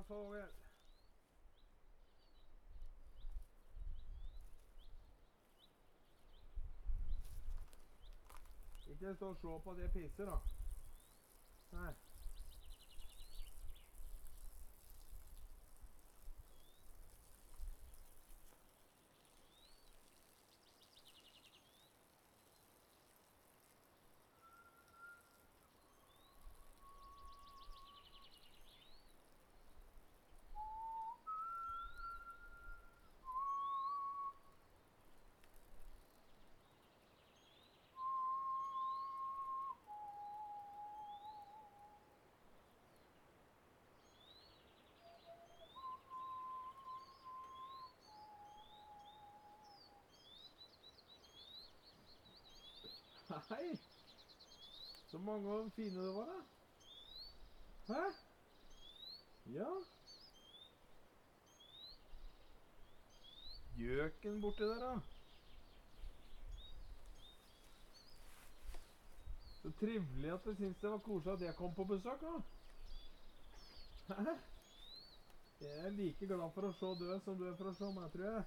Tjena fågel. Ikke stå og se på at jeg pisser, da. Nei. Hei! Så mange og fine det var, da. Hæ? Ja. Gjøken borti der, da. Så trivelig at du syns det var koselig at jeg kom på besøk, da. Hæ? Jeg er like glad for å se død som du er for å se meg, tror jeg.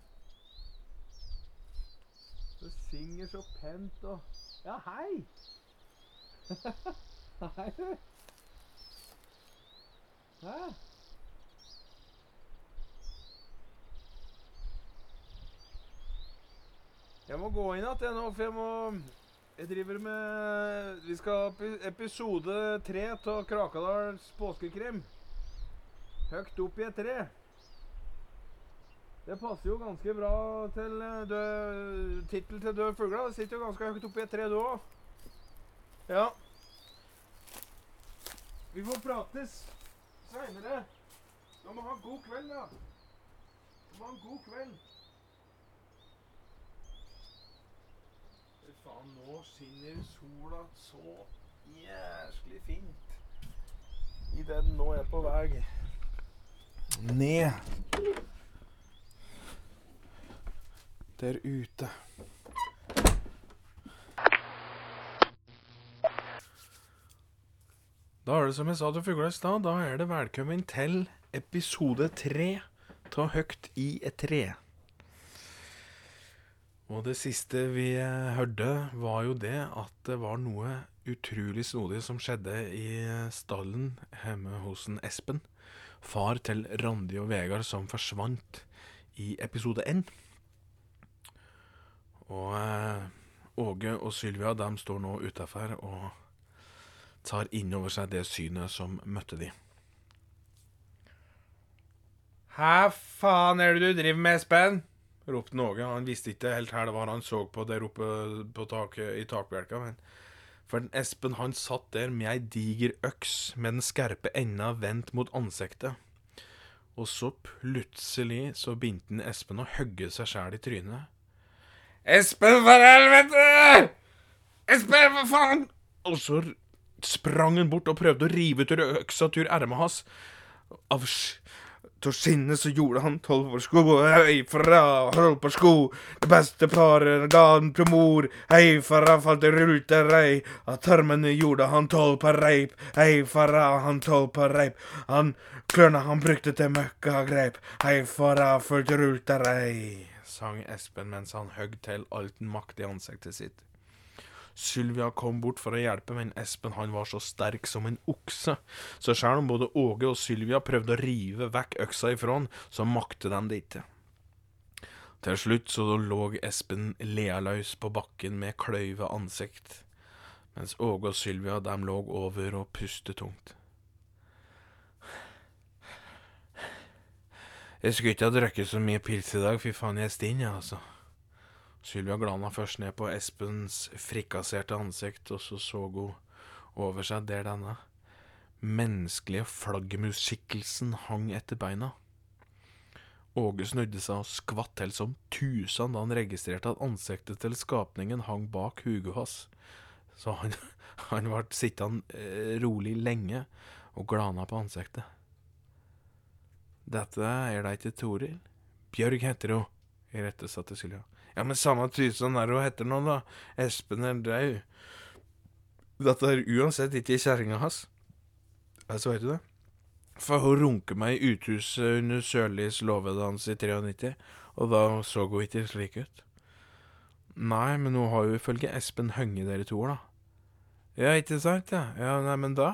Du synger så pent og Ja, hei! hei, du. Hæ? Jeg må gå inn igjen nå, for jeg må Jeg driver med Vi skal ha epi- episode tre av Krakadals påskekrim. Høgt opp i et tre. Det passer jo ganske bra til eh, tittel til Død fugler. Det sitter jo ganske høyt oppi et tre, du òg. Ja. Vi får prates seinere. Du må ha en god kveld, da. Du må ha en god kveld. Fy faen, nå skinner sola så jæsklig fint. I den nå er på vei ned. Der ute. Da er det som jeg sa til fugla i stad, da er det velkommen til episode tre av Høgt i et tre. Og det siste vi eh, hørte, var jo det at det var noe utrolig snodig som skjedde i stallen hjemme hos en Espen. Far til Randi og Vegard som forsvant i episode én. Og eh, Åge og Sylvia de står nå utafor og tar inn over seg det synet som møtte de. Hæ faen er det du driver med, Espen? ropte Åge. Han visste ikke helt hva det var han så på der oppe på taket, i takbjelka. Men for Espen han satt der med ei diger øks med den skarpe enda vendt mot ansiktet. Og så plutselig så begynte Espen å hogge seg sjæl i trynet. Espen, for helvete! Espen, for faen! Og så sprang han bort og prøvde å rive ut øksa tur ermet hans. Av til så gjorde han tolv år sko, hei fara, hold på sko. Det beste paret ga han til mor, hei fara, falt i rute rei. Av tarmene gjorde han tolv på reip, hei fara, han tolv på reip. Han klørne han brukte til møkkagreip, hei fra fulgte rute rei. Sang Espen mens han høgg til alt den makt i ansiktet sitt. Sylvia kom bort for å hjelpe, men Espen han var så sterk som en okse, så selv om både Åge og Sylvia prøvde å rive vekk øksa ifra han, så makte de det ikke. Til slutt så lå Espen lealøs på bakken med kløyve ansikt, mens Åge og Sylvia de lå over og pustet tungt. Jeg skulle ikke ha drukket så mye pils i dag, fy faen, jeg er stinn, jeg, altså. Sylvia glana først ned på Espens frikasserte ansikt, og så så hun over seg der denne menneskelige flaggermusskikkelsen hang etter beina. Åge snudde seg og skvatt til som tusen da han registrerte at ansiktet til skapningen hang bak huget hans. Så han, han ble sittende eh, rolig lenge og glana på ansiktet. Dette er da ikke Toril? Bjørg heter hun, irettesatte Silja. Ja, men samme tusen er hun heter nå, da. Espen er død. Dette er uansett ikke kjerringa hans. Jeg vet du det? For hun runket meg i uthuset under Sørlis låvedans i 93, og da så hun ikke slik ut. Nei, men hun har jo ifølge Espen Hønge dere to, da. Ja, ikke sant, ja. Ja, nei, men da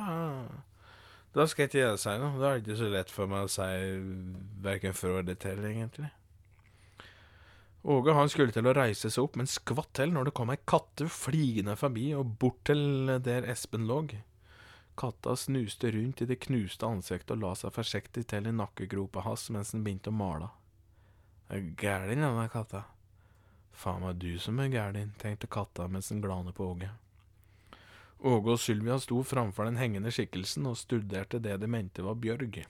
Da skal ikke jeg si noe. Da er det ikke så lett for meg å si verken for eller til, egentlig. Åge han skulle til å reise seg opp, men skvatt til når det kom ei katte fligende forbi og bort til der Espen lå. Katta snuste rundt i det knuste ansiktet og la seg forsiktig til i nakkegropa hans mens den begynte å male. Gæren, denne katta. Faen meg du som er gæren, tenkte katta mens den glane på Åge. Åge og Sylvia sto framfor den hengende skikkelsen og studerte det de mente var Bjørg.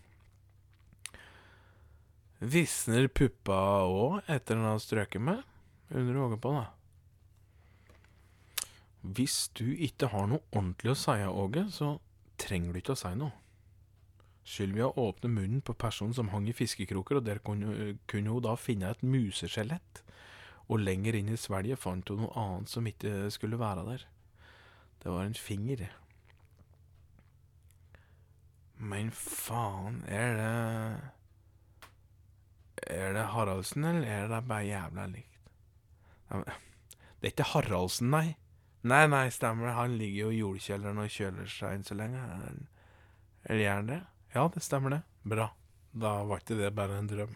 Visner puppa òg etter den har strøket med? undrer Åge på, da. Hvis du ikke har noe ordentlig å si, Åge, så trenger du ikke å si noe. Sylvia åpnet munnen på personen som hang i fiskekroker, og der kunne, kunne hun da finne et museskjelett. Og lenger inn i svelget fant hun noe annet som ikke skulle være der. Det var en finger. Men faen, er det Er det Haraldsen, eller er det bare jævla likt? Det er ikke Haraldsen, nei. Nei, nei, stemmer det. Han ligger jo i jordkjelleren og kjøler seg inn så lenge. Eller gjør han det? Ja, det stemmer det. Bra. Da var ikke det bare en drøm.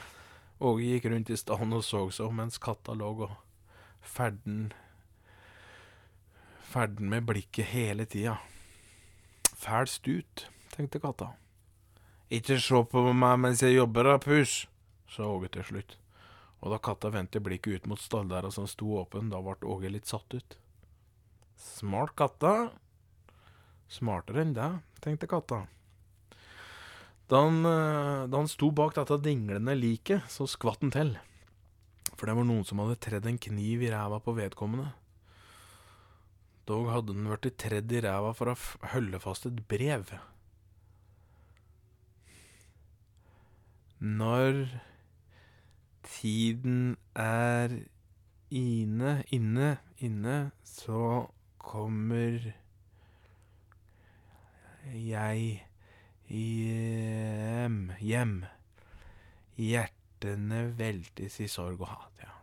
Åge gikk rundt i stallen og så seg om mens katta lå og ferden Ferden med blikket hele tida. Fæl stut, tenkte katta. Ikke se på meg mens jeg jobber, da, pus, sa Åge til slutt. Og da katta vendte blikket ut mot stalldæra som sto åpen, da ble Åge litt satt ut. Smart katta. Smartere enn deg, tenkte katta. Da han, da han sto bak dette dinglende liket, så skvatt han til. For det var noen som hadde tredd en kniv i ræva på vedkommende. Dog hadde den vært tredd i ræva for å holde fast et brev. Når tiden er inne, inne, inne, så kommer jeg hjem, hjem. Hjertene veltes i sorg og hat, ja.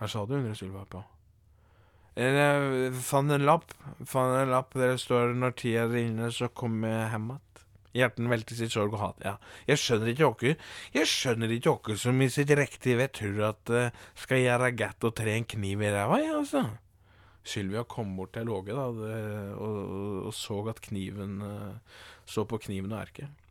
Her sa du, undrer Sylva på. Jeg fant en lapp, fant en lapp der det står 'Når tida er inne, så kom jeg hjem att'. Hjerten veltes i sorg og hat. Ja, jeg skjønner ikke åkke Jeg skjønner ikke åkke som i sitt riktige vett tror at uh, skal gjøre gatt å tre en kniv i ræva, ja, altså. Sylvia kom bort til Åge da, og, og, og, så at kniven uh, Så på kniven og erket.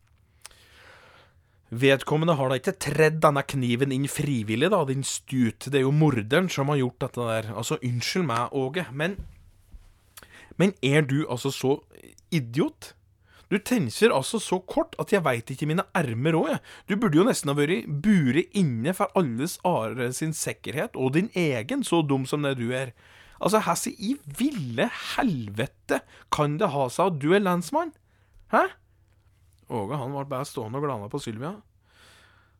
Vedkommende har da ikke tredd denne kniven inn frivillig, da, din stut. Det er jo morderen som har gjort dette der. Altså, unnskyld meg, Åge, men Men er du altså så idiot? Du tenser altså så kort at jeg veit ikke mine ermer òg, jeg. Du burde jo nesten ha vært buret inne for alles are sin sikkerhet, og din egen, så dum som det du er. Altså, Hassi, i ville helvete kan det ha seg at du er lensmann? Hæ? Åge han var bare stående og glana på Sylvia.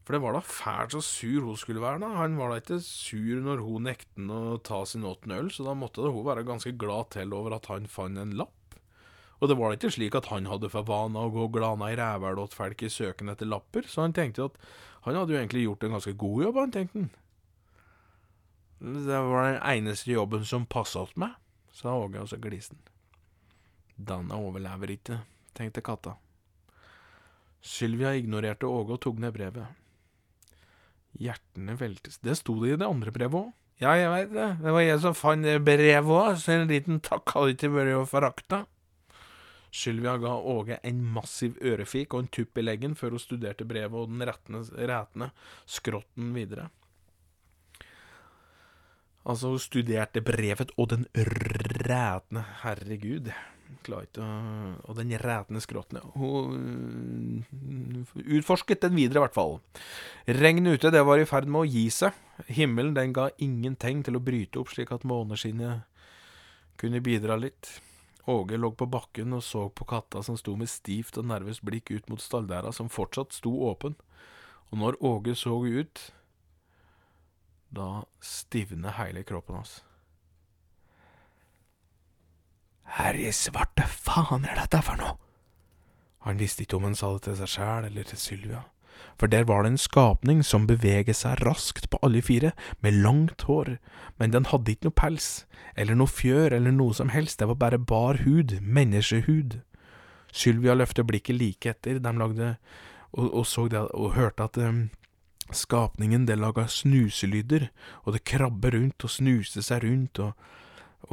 For det var da fælt så sur hun skulle være. da. Han var da ikke sur når hun nekten å ta sin åttende øl, så da måtte da hun være ganske glad til over at han fant en lapp. Og det var da ikke slik at han hadde for vane å gå og glana i rævhæl åt folk i søken etter lapper, så han tenkte at han hadde jo egentlig gjort en ganske god jobb, han tenkte han. Det var den eneste jobben som passa til meg, sa Åge, og så gliste han. Danna overlever ikke, tenkte katta. Sylvia ignorerte Åge og tok ned brevet. Hjertene veltes Det sto det i det andre brevet òg. Ja, jeg veit det. Det var jeg som fant brevet òg, så en liten takk hadde ikke vært å forakte. Sylvia ga Åge en massiv ørefik og en tupp i leggen før hun studerte brevet og den rætne skrotten videre. Altså, hun studerte brevet og den rætne Herregud. Klarer ikke å Og den rætende skrotten. Hun utforsket den videre, i hvert fall. Regnet ute, det var i ferd med å gi seg. Himmelen, den ga ingen tegn til å bryte opp, slik at måneskinnet kunne bidra litt. Åge lå på bakken og så på katta som sto med stivt og nervøst blikk ut mot stalldæra, som fortsatt sto åpen. Og når Åge så ut, da stivner hele kroppen hans. Herre svarte faen er dette for noe? Han visste ikke om han sa det til seg sjæl eller til Sylvia, for der var det en skapning som beveget seg raskt på alle fire, med langt hår, men den hadde ikke noe pels, eller noe fjør eller noe som helst, det var bare bar hud, menneskehud. Sylvia løftet blikket like etter, de lagde, og, og så det, og hørte at um, skapningen det laga snuselyder, og det krabber rundt og snuste seg rundt, og,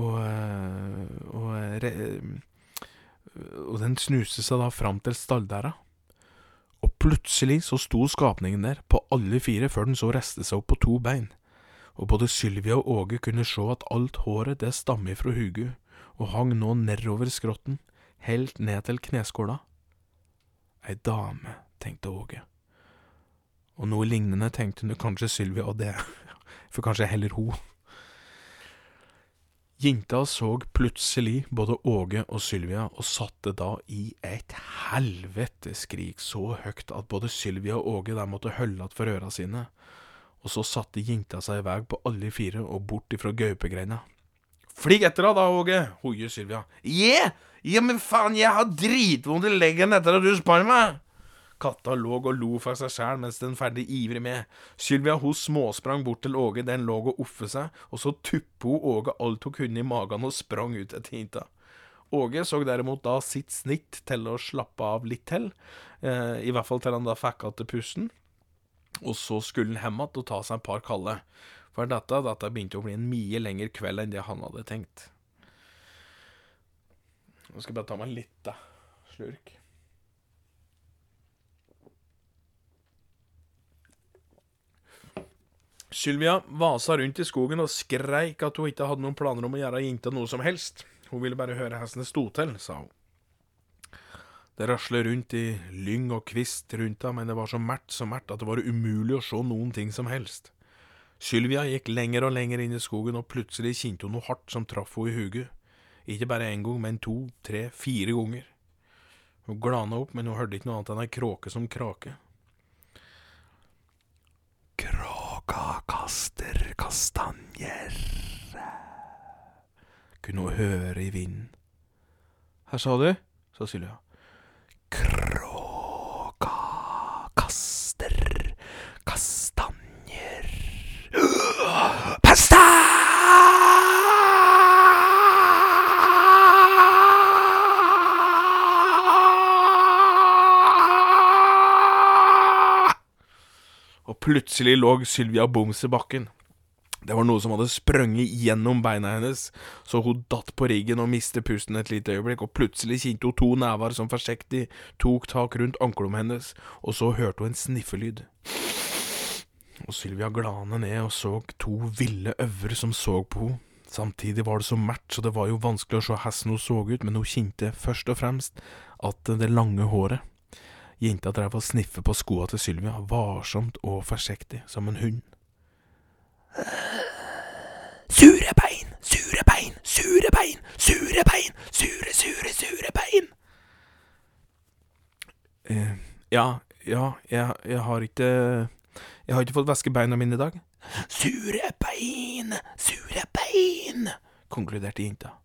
og, eh, og, og, og den snuste seg da fram til stalldæra. Og plutselig så sto skapningen der, på alle fire, før den så reiste seg opp på to bein. Og både Sylvia og Åge kunne se at alt håret det stammer fra huget, og hang nå nedover skrotten, helt ned til kneskåla. Ei dame, tenkte Åge. Og noe lignende tenkte hun kanskje Sylvia, og det, for kanskje heller hun. Jenta så plutselig både Åge og Sylvia, og satte da i et helveteskrik så høyt at både Sylvia og Åge der måtte holde att for øra sine, og så satte jenta seg i vei på alle fire og bort ifra gaupegreina. Flig etter da, Åge, hoier Sylvia. Yeah! Ja, men faen, jeg har dritvondt i leggen etter at du spar meg! Katta lå og lo for seg sjæl mens den ferdig ivrig med. Sylvia hun småsprang bort til Åge, den lå og offe seg, og så tuppe hun Åge alt hun kunne i magen og sprang ut etter hinta. Åge så derimot da sitt snitt til å slappe av litt til, eh, i hvert fall til han da fikk igjen pusten. Og så skulle han hjem igjen og ta seg et par kalde. For dette, dette begynte å bli en mye lengre kveld enn det han hadde tenkt. Nå skal jeg bare ta meg litt, da. Slurk. Sylvia vasa rundt i skogen og skreik at hun ikke hadde noen planer om å gjøre jenta noe som helst. Hun ville bare høre hestene sto til, sa hun. Det raslet rundt i lyng og kvist rundt henne, men det var så mært så mært at det var umulig å se noen ting som helst. Sylvia gikk lenger og lenger inn i skogen, og plutselig kjente hun noe hardt som traff henne i huget. Ikke bare én gang, men to, tre, fire ganger. Hun glana opp, men hun hørte ikke noe annet enn ei kråke som krake. Kaster kastanjer, kunne hun høre i vinden. Her sa du, sa Sylvia. Kråka kaster kastanjer Pasta! Og plutselig lå Sylvia boms i bakken. Det var noe som hadde sprunget gjennom beina hennes, så hun datt på riggen og mistet pusten et lite øyeblikk, og plutselig kjente hun to never som forsiktig tok tak rundt anklene hennes, og så hørte hun en sniffelyd. Og Sylvia glane ned og så to ville øver som så på henne. Samtidig var det så mørkt, så det var jo vanskelig å se hvordan hun så ut, men hun kjente først og fremst at det lange håret Jenta drev og sniffe på skoa til Sylvia, varsomt og forsiktig, som en hund. Sure bein, sure bein, sure bein, sure bein, sure, sure, sure bein. Uh, ja, ja, jeg, jeg har ikke Jeg har ikke fått vaske beina mine i dag. Sure bein, sure bein, konkluderte jenta.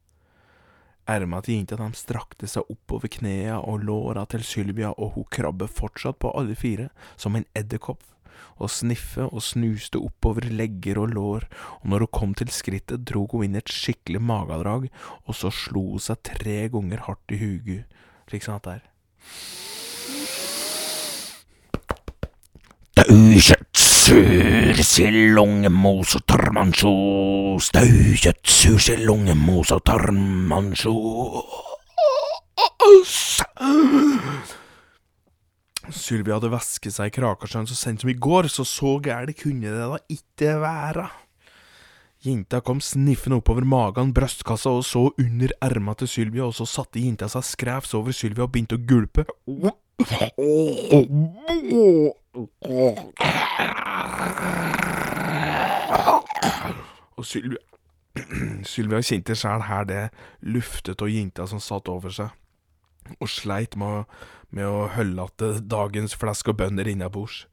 Erma til jenta de strakte seg oppover knea og låra til Sylvia, og hun krabber fortsatt på alle fire, som en edderkopp, og sniffe og snuste oppover legger og lår, og når hun kom til skrittet, drog hun inn et skikkelig magedrag, og så slo hun seg tre ganger hardt i huget, slik sånn at det er. Daukjøtt, sur, lungemos og tarmansjos. Daukjøtt, sur, lungemos og tarmansjos. Sylvia hadde væsket seg i Krakasjøen så sent som i går, så så gærent kunne det da ikke være. Jenta kom sniffende oppover magen, brystkassa og så under erma til Sylvia, og så satte jenta seg skrevs over Sylvia og begynte å gulpe. Og Sylvia Sylvia kjente sjæl her det luftet av jenta som satt over seg, og sleit med, med å holde igjen dagens flesk og bønner innabords,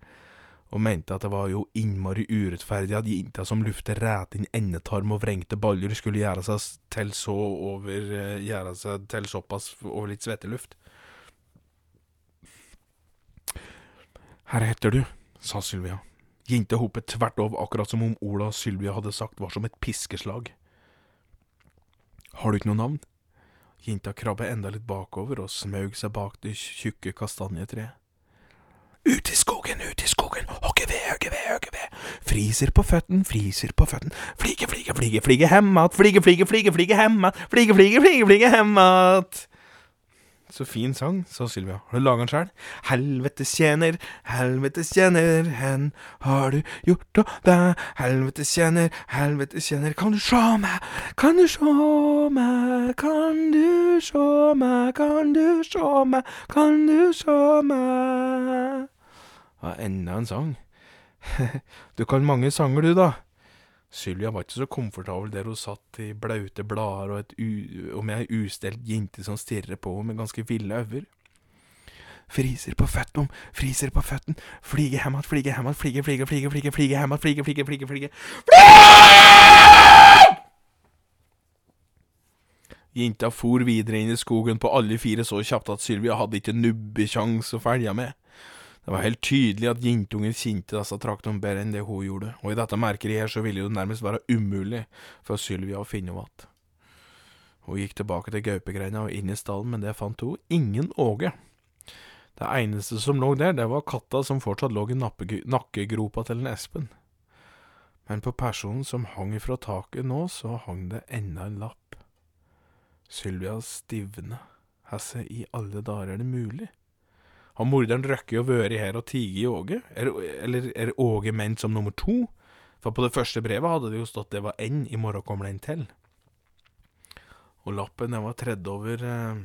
og mente at det var jo innmari urettferdig at jenta som luftet rett inn endetarm og vrengte baller, skulle gjøre seg til så over Gjøre seg til såpass over litt svetteluft. Her heter du, sa Sylvia. Jenta hoppet tvert over, akkurat som om Ola og Sylvia hadde sagt var som et piskeslag. Har du ikke noe navn? Jenta krabbet enda litt bakover og smaug seg bak det tjukke kastanjetreet. Ut i skogen, ut i skogen, hogge ved, hogge ved, hogge ved. Friser på føtten, friser på føtten. Flige, flige, flige, flige hemmat. Flige, flige, flige, flige hemmat. Flige, flige, flige, flige hemmat. Så fin sang, sa Sylvia. Har du laga den sjøl? Helvetes tjener, helvetes tjener, hen har du gjort av deg? Helvetes tjener, helvetes tjener, kan du sjå meg? Kan du sjå meg? Kan du sjå meg? Kan du sjå meg? Kan du sjå meg? Ja, enda en sang. Du kan mange sanger, du, da. Sylvia var ikke så komfortabel der hun satt i blaute blader og, og med ei ustelt jente som stirrer på henne med ganske ville øyne. Friser på føtten, friser på føtten, flyge hjem flige hemmat, flyge, flige, flyge, flige, flige hemmat, flyge, flige, flige, flige Jenta for videre inn i skogen på alle fire så kjapt at Sylvia hadde ikke nubbekjangs å følge med. Det var helt tydelig at jentungen kjente disse traktene bedre enn det hun gjorde, og i dette merkeriet her så ville det nærmest være umulig for Sylvia å finne henne igjen. Hun gikk tilbake til gaupegreina og inn i stallen, men det fant hun ingen Åge. Det eneste som lå der, det var katta som fortsatt lå i nakkegropa til en Espen. Men på personen som hang ifra taket nå, så hang det enda en lapp. Sylvia stivne. Hesse, i alle dager er det mulig? Har morderen røkket å være her og tige i Åge? Er, eller er Åge ment som nummer to? For på det første brevet hadde det jo stått det var N, i morgen kommer den til. Og lappen den var tredd over eh,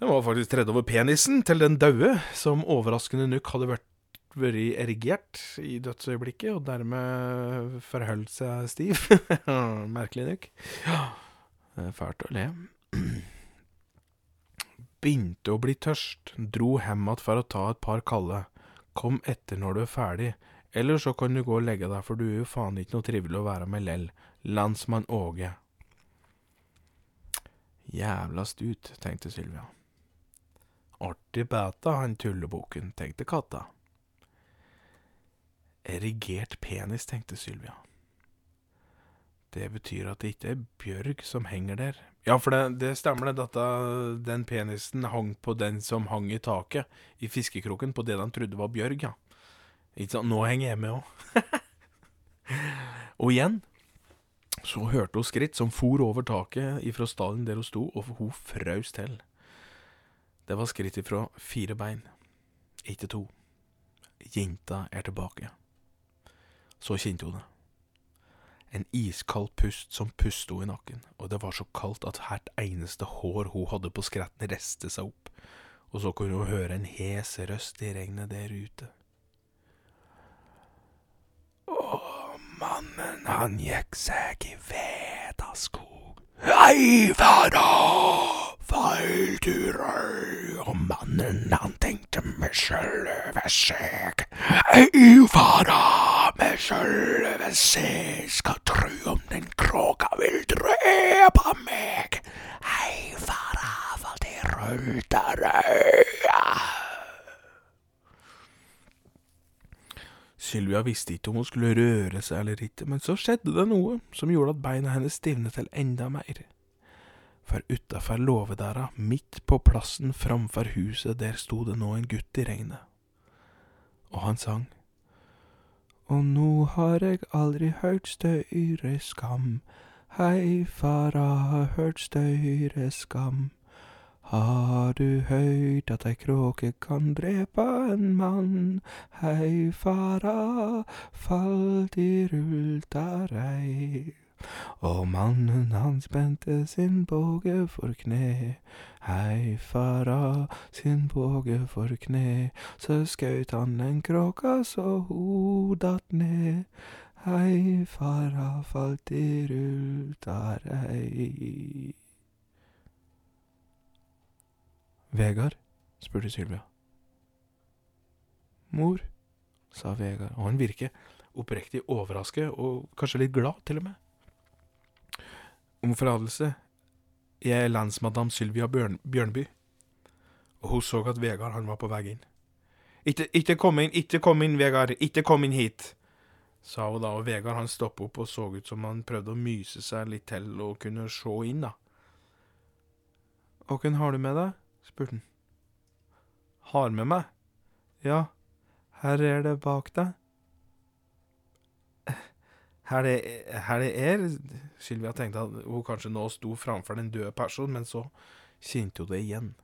Den var faktisk tredd over penisen til den daue, som overraskende nok hadde vært, vært erigert i dødsøyeblikket, og dermed forholdt seg stiv. Merkelig nok. Ja, fælt å le begynte å bli tørst, dro hjem att for å ta et par kalde. Kom etter når du er ferdig, eller så kan du gå og legge deg, for du er jo faen ikke noe trivelig å være med lell. Landsmann Åge. Jævla stut, tenkte Sylvia. Artig beta, han tullebukken, tenkte katta. Erigert penis, tenkte Sylvia. Det betyr at det ikke er Bjørg som henger der. Ja, for det, det stemmer, det. Dette, den penisen hang på den som hang i taket i fiskekroken, på det de trodde var Bjørg, ja. Ikke sant? Nå henger jeg med òg. og igjen så hørte hun skritt som for over taket ifra stallen der hun sto, og hun frøs til. Det var skritt ifra fire bein, ikke to. Jenta er tilbake. Så kjente hun det. En iskald pust som henne i nakken, og det var så kaldt at hvert eneste hår hun hadde på skretten, reste seg opp, og så kunne hun høre en hes røst i regnet der ute. Å, mannen, han gikk seg i Vedaskog. Hei, fara, feil turer, og mannen, han tenkte med sjølve seg. Hei, fara med sjølve se skal tru om den kråka vil drepe meg. Hei, fara, for det ruller øya. Sylvia visste ikke om hun skulle røre seg eller ikke, men så skjedde det noe som gjorde at beina hennes stivnet til enda mer. For utafor låvedæra, midt på plassen framfor huset, der sto det nå en gutt i regnet. Og han sang. Og nå har jeg aldri hørt støyre skam. Hei, fara, har hørt støyre skam. Har du høyrt at ei kråke kan drepe en mann? Hei, fara, falt i rultarei. Og mannen han spente sin båge for kne. Hei, fara, sin båge for kne. Så skøyt han en kråka så ho datt ned. Hei, fara, falt i rultarei. Vegard? spurte Sylvia. Mor, sa Vegard, og han virker oppriktig overrasket, og kanskje litt glad, til og med om forlatelse. Er lensmadam Sylvia Bjørn, Bjørnby, og hun så at Vegard han var på vei inn. Ikke, ikke kom inn, ikke kom inn, Vegard. Ikke kom inn hit. Sa hun da, og Vegard han stoppet opp og så ut som han prøvde å myse seg litt til og kunne se inn, da. Hvem har du med deg? spurte han. Har med meg? Ja, her er det bak deg. Her det, er Sylvia tenkte at hun kanskje nå sto framfor den døde personen, men så kjente hun det igjen.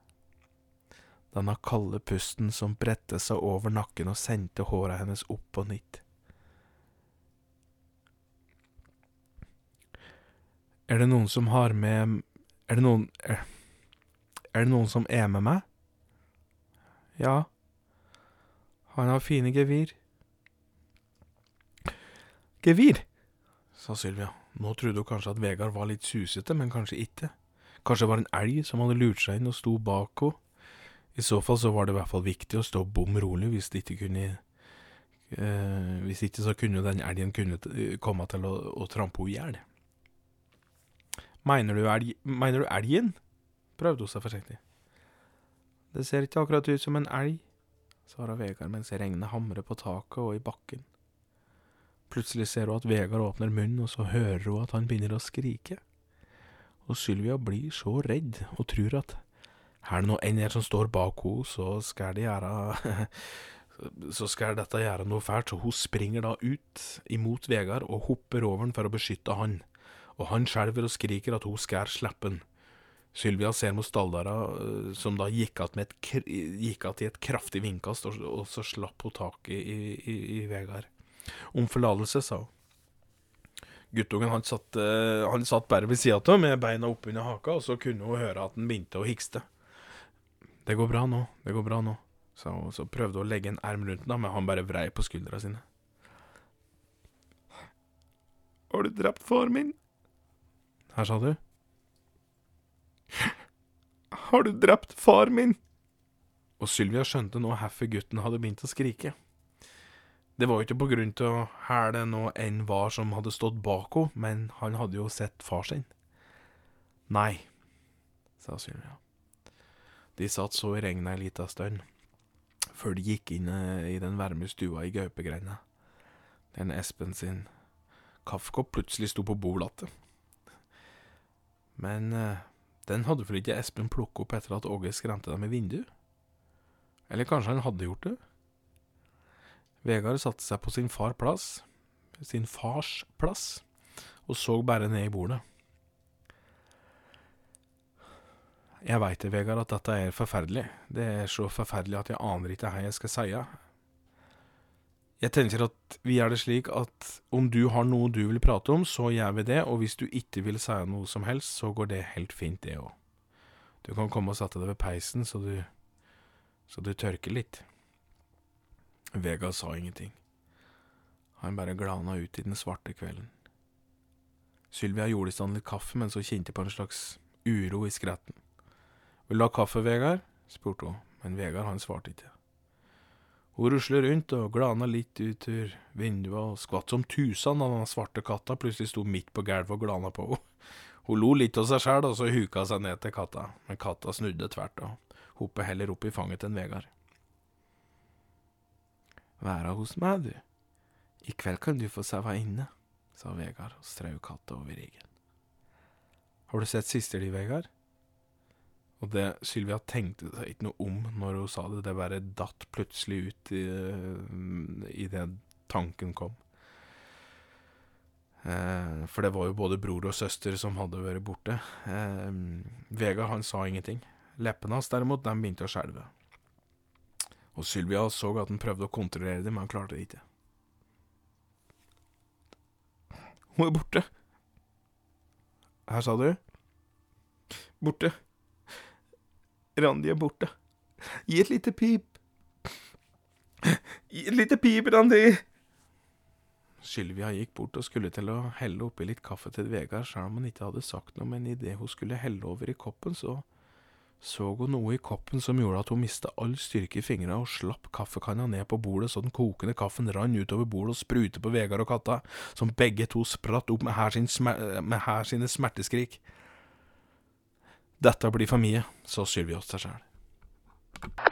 Denne kalde pusten som bredte seg over nakken og sendte håret hennes opp på nytt. Er det noen som har med Er det noen Er, er det noen som er med meg? Ja. Han har fine gevir. Gevir? Sa Sylvia. Nå trodde hun kanskje at Vegard var litt susete, men kanskje ikke. Kanskje det var en elg som hadde lurt seg inn og sto bak henne. I så fall så var det i hvert fall viktig å stå bom rolig hvis det ikke kunne eh, Hvis ikke så kunne den elgen kunne komme til å, å trampe henne i hjel. Mener du, mener du elgen? prøvde hun seg forsiktig. Det ser ikke akkurat ut som en elg, svarer Vegard mens regnet hamrer på taket og i bakken. Plutselig ser hun at Vegard åpner munnen, og så hører hun at han begynner å skrike. Og Sylvia blir så redd og tror at er det noe enn her som står bak henne, så skal det gjøre Så skal dette gjøre noe fælt, så hun springer da ut imot Vegard og hopper over han for å beskytte han. Og han skjelver og skriker at hun skal slippe han. Sylvia ser mot stalldøra, eh, som da gikk att i et kraftig vindkast, og så slapp hun taket i, i, i Vegard. Om forlatelse, sa hun. Guttungen han satt, eh, han satt bare ved sida av med beina oppunder haka, og så kunne hun høre at han begynte å hikste. Det går bra nå, det går bra nå, sa hun, så prøvde hun å legge en erm rundt ham, men han bare vrei på skuldra sine. Har du drept far min? Her, sa du? Har du drept far min? Og Sylvia skjønte nå hvorfor gutten hadde begynt å skrike. Det var jo ikke på grunn her det noe enn var som hadde stått bak henne, men han hadde jo sett far sin. Nei, sa Sylvia. De satt så i regnet ei lita stund, før de gikk inn eh, i den varme stua i gaupegrenda. der Espen sin kaffekopp plutselig sto på bordet Men uh, den hadde vel ikke Espen plukket opp etter at Åge skremte dem i vinduet? Eller kanskje han hadde gjort det? Vegard satte seg på sin far plass, sin fars plass, og så bare ned i bordet. Jeg veit det, Vegard, at dette er forferdelig. Det er så forferdelig at jeg aner ikke hva jeg skal si. Jeg tenker at vi gjør det slik at om du har noe du vil prate om, så gjør vi det, og hvis du ikke vil si noe som helst, så går det helt fint, det òg. Du kan komme og sette deg ved peisen, så du, så du tørker litt. Vega sa ingenting. Han bare glana ut i den svarte kvelden. Sylvia gjorde i stand litt kaffe mens hun kjente på en slags uro i skretten. Vil du ha kaffe, Vegard? spurte hun, men Vegard han svarte ikke. Hun ruslet rundt og glana litt ut ur vinduet og skvatt som tusen da den svarte katta plutselig sto midt på gulvet og glana på henne. Hun lo litt av seg sjæl, og så huka seg ned til katta, men katta snudde tvert og hoppet heller opp i fanget til Vegard. Være hos meg, du. I kveld kan du få sove inne, sa Vegard og strøk katta over ryggen. Har du sett siste di, Vegard? Og det Sylvia tenkte seg ikke noe om når hun sa det, det bare datt plutselig ut i, i det tanken kom. Eh, for det var jo både bror og søster som hadde vært borte. Eh, Vegard han sa ingenting. Leppene hans derimot, de begynte å skjelve. Og Sylvia så at han prøvde å kontrollere det, men han klarte det ikke. Hun er borte. Her sa du? Borte. Randi er borte. Gi et lite pip. Gi et lite pip, Randi. Sylvia gikk bort og skulle til å helle oppi litt kaffe til Vegard, selv om han ikke hadde sagt noe, men idet hun skulle helle over i koppen, så så hun noe i koppen som gjorde at hun mista all styrke i fingra og slapp kaffekanna ned på bordet så den kokende kaffen rant utover bordet og sprutet på Vegard og katta, som begge to spratt opp med her, sin med her sine smerteskrik. Dette blir for mye, sa Sylvi oss seg sjæl.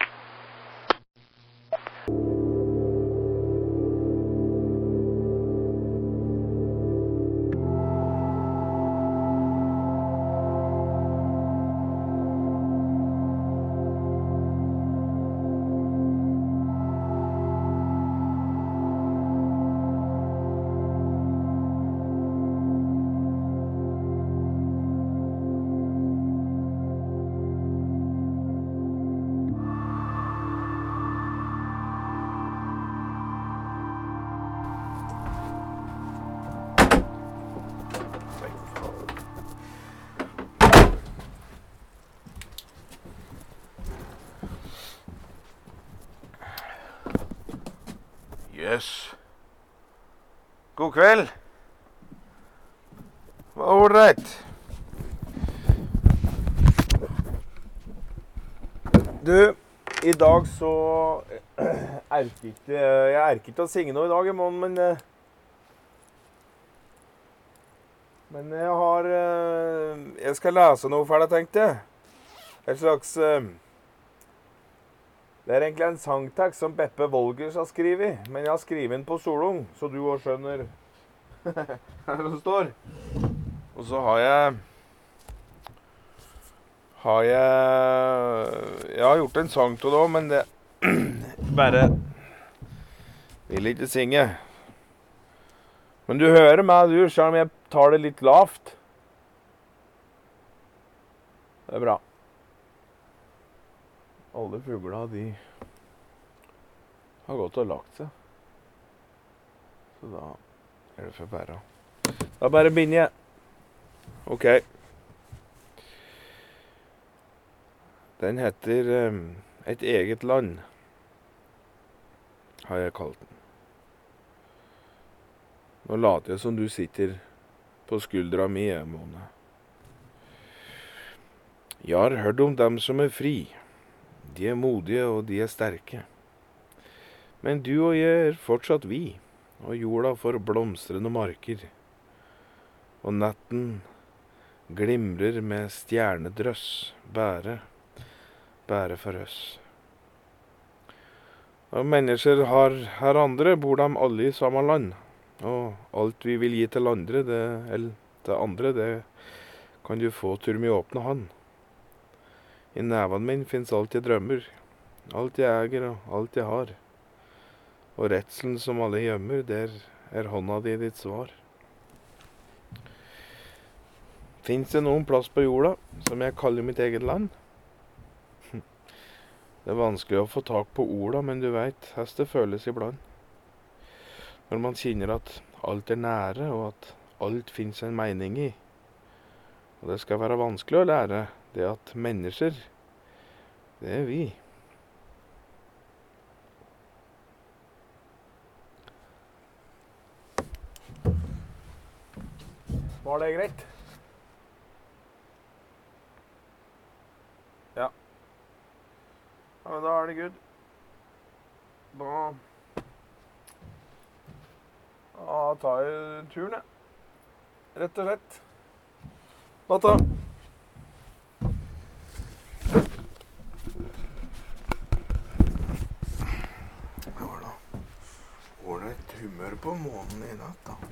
God kveld. Var ålreit. Du, i dag så erker ikke Jeg erker ikke å synge noe i dag, Mon, men eh, Men jeg har eh, Jeg skal lese noe for deg, tenkte jeg. Et slags eh, Det er egentlig en sangtekst som Beppe Wolgers har skrevet, men jeg har skrevet den på solung, så du òg skjønner hva som står. Og så har jeg har jeg Jeg har gjort en sang til det òg, men det bare vil ikke synge. Men du hører meg, du, selv om jeg tar det litt lavt. Det er bra. Alle fugla, de har gått og lagt seg. Så da er det for bæra. Da bare begynner jeg. OK. Den heter um, Et eget land, har jeg kalt den. Nå later jeg som du sitter på skuldra mi, Mone. Jeg har hørt om dem som er fri. De er modige, og de er sterke. Men du og jeg er fortsatt vi, og jorda får blomstrende marker. Og natten glimrer med stjernedrøss, bære bære for oss. Og mennesker har her andre, bor de alle i samme land. Og alt vi vil gi til andre, det, eller til andre, det kan du få tur med åpne hånd. I nevene mine fins alt jeg drømmer, alt jeg eier og alt jeg har. Og redselen som alle gjemmer, der er hånda di ditt svar. Fins det noen plass på jorda som jeg kaller mitt eget land? Det er vanskelig å få tak på orda, men du veit hvordan det føles iblant. Når man kjenner at alt er nære, og at alt fins en mening i. Og det skal være vanskelig å lære det at mennesker, det er vi. Var det greit? Ja. Ja, men da er det good. Da Da tar jeg turen, jeg. Rett og slett. Natta. Det var da ålreit humør på månen i natt, da.